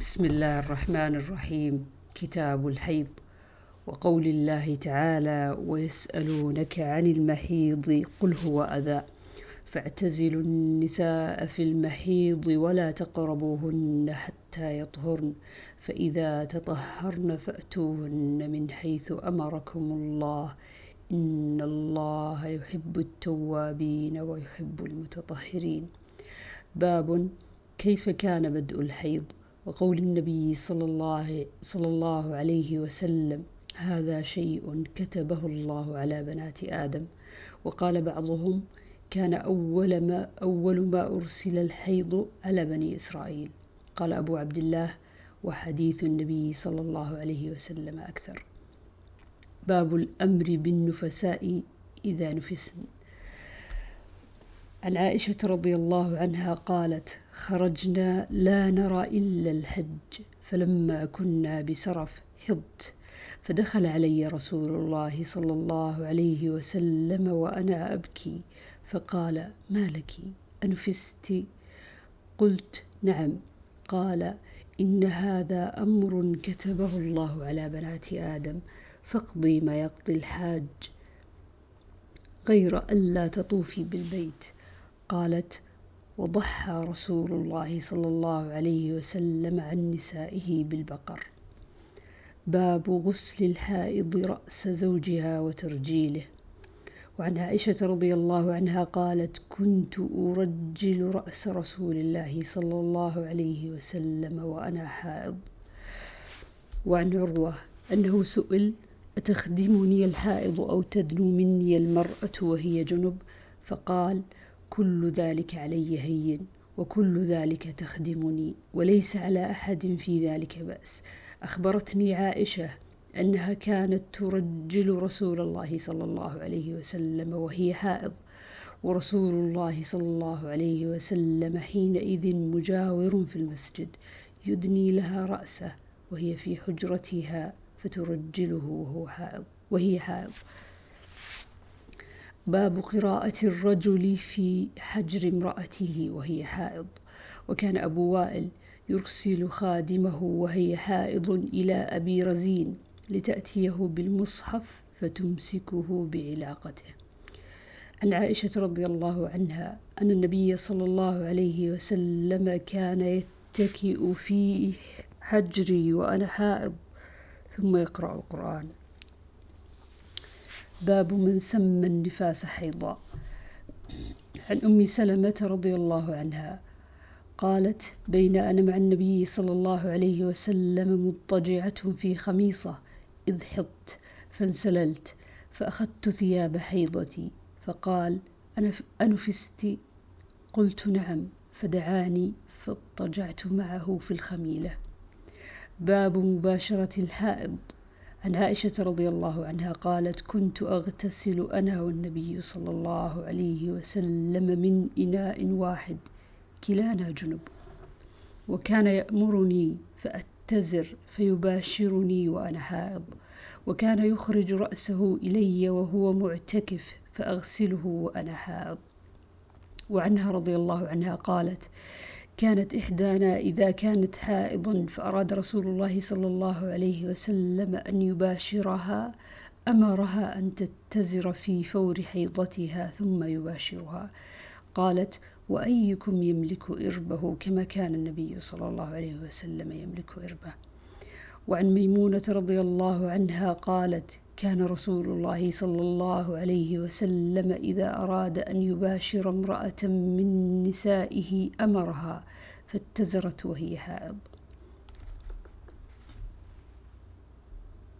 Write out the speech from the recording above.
بسم الله الرحمن الرحيم. كتاب الحيض وقول الله تعالى ويسألونك عن المحيض قل هو أذى فاعتزلوا النساء في المحيض ولا تقربوهن حتى يطهرن. فإذا تطهرن فأتوهن من حيث أمركم الله. إن الله يحب التوابين ويحب المتطهرين. باب كيف كان بدء الحيض؟ وقول النبي صلى الله, صلى الله عليه وسلم هذا شيء كتبه الله على بنات آدم. وقال بعضهم كان أول ما, أول ما أرسل الحيض على بني إسرائيل. قال أبو عبد الله وحديث النبي صلى الله عليه وسلم أكثر. باب الأمر بالنفساء إذا نفسن. عن عائشة رضي الله عنها قالت خرجنا لا نرى إلا الحج فلما كنا بسرف حضت. فدخل علي رسول الله صلى الله عليه وسلم وأنا أبكي فقال ما لك؟ أنفست. قلت نعم. قال إن هذا أمر كتبه الله على بنات آدم فاقضي ما يقضي الحاج غير ألا تطوفي بالبيت. قالت وضحى رسول الله صلى الله عليه وسلم عن نسائه بالبقر. باب غسل الحائض رأس زوجها وترجيله. وعن عائشة رضي الله عنها قالت كنت أرجل رأس رسول الله صلى الله عليه وسلم وأنا حائض وعن عروة أنه سئل أتخدمني الحائض أو تدنو مني المرأة وهي جنب؟ فقال كل ذلك علي هين وكل ذلك تخدمني وليس على أحد في ذلك بأس. أخبرتني عائشة أنها كانت ترجل رسول الله صلى الله عليه وسلم وهي حائض ورسول الله صلى الله عليه وسلم حينئذ مجاور في المسجد يدني لها رأسه وهي في حجرتها فترجله وهو حائض وهي حائض. باب قراءة الرجل في حجر امرأته وهي حائض. وكان أبو وائل يرسل خادمه وهي حائض إلى أبي رزين لتأتيه بالمصحف فتمسكه بعلاقته. عن عائشة رضي الله عنها أن النبي صلى الله عليه وسلم كان يتكئ في حجري وأنا حائض ثم يقرأ القرآن. باب من سمى النفاس حيضا. عن أم سلمة رضي الله عنها قالت بين أنا مع النبي صلى الله عليه وسلم مضطجعة في خميصة إذ حضت فانسللت فأخذت ثياب حيضتي فقال أنفست قلت نعم فدعاني فاضطجعت معه في الخميلة. باب مباشرة الحائض. عن عائشة رضي الله عنها قالت كنت أغتسل أنا والنبي صلى الله عليه وسلم من إناء واحد كلانا جنب. وكان يأمرني فأتزر فيباشرني وأنا حائض. وكان يخرج رأسه إلي وهو معتكف فأغسله وأنا حائض. وعنها رضي الله عنها قالت كانت إحدانا إذا كانت حائضا فأراد رسول الله صلى الله عليه وسلم أن يباشرها أمرها أن تتزر في فور حيضتها ثم يباشرها. قالت وأيكم يملك إربه؟ كما كان النبي صلى الله عليه وسلم يملك إربه. وعن ميمونة رضي الله عنها قالت كان رسول الله صلى الله عليه وسلم إذا أراد أن يباشر امرأة من نسائه أمرها فاتزرت وهي حائض.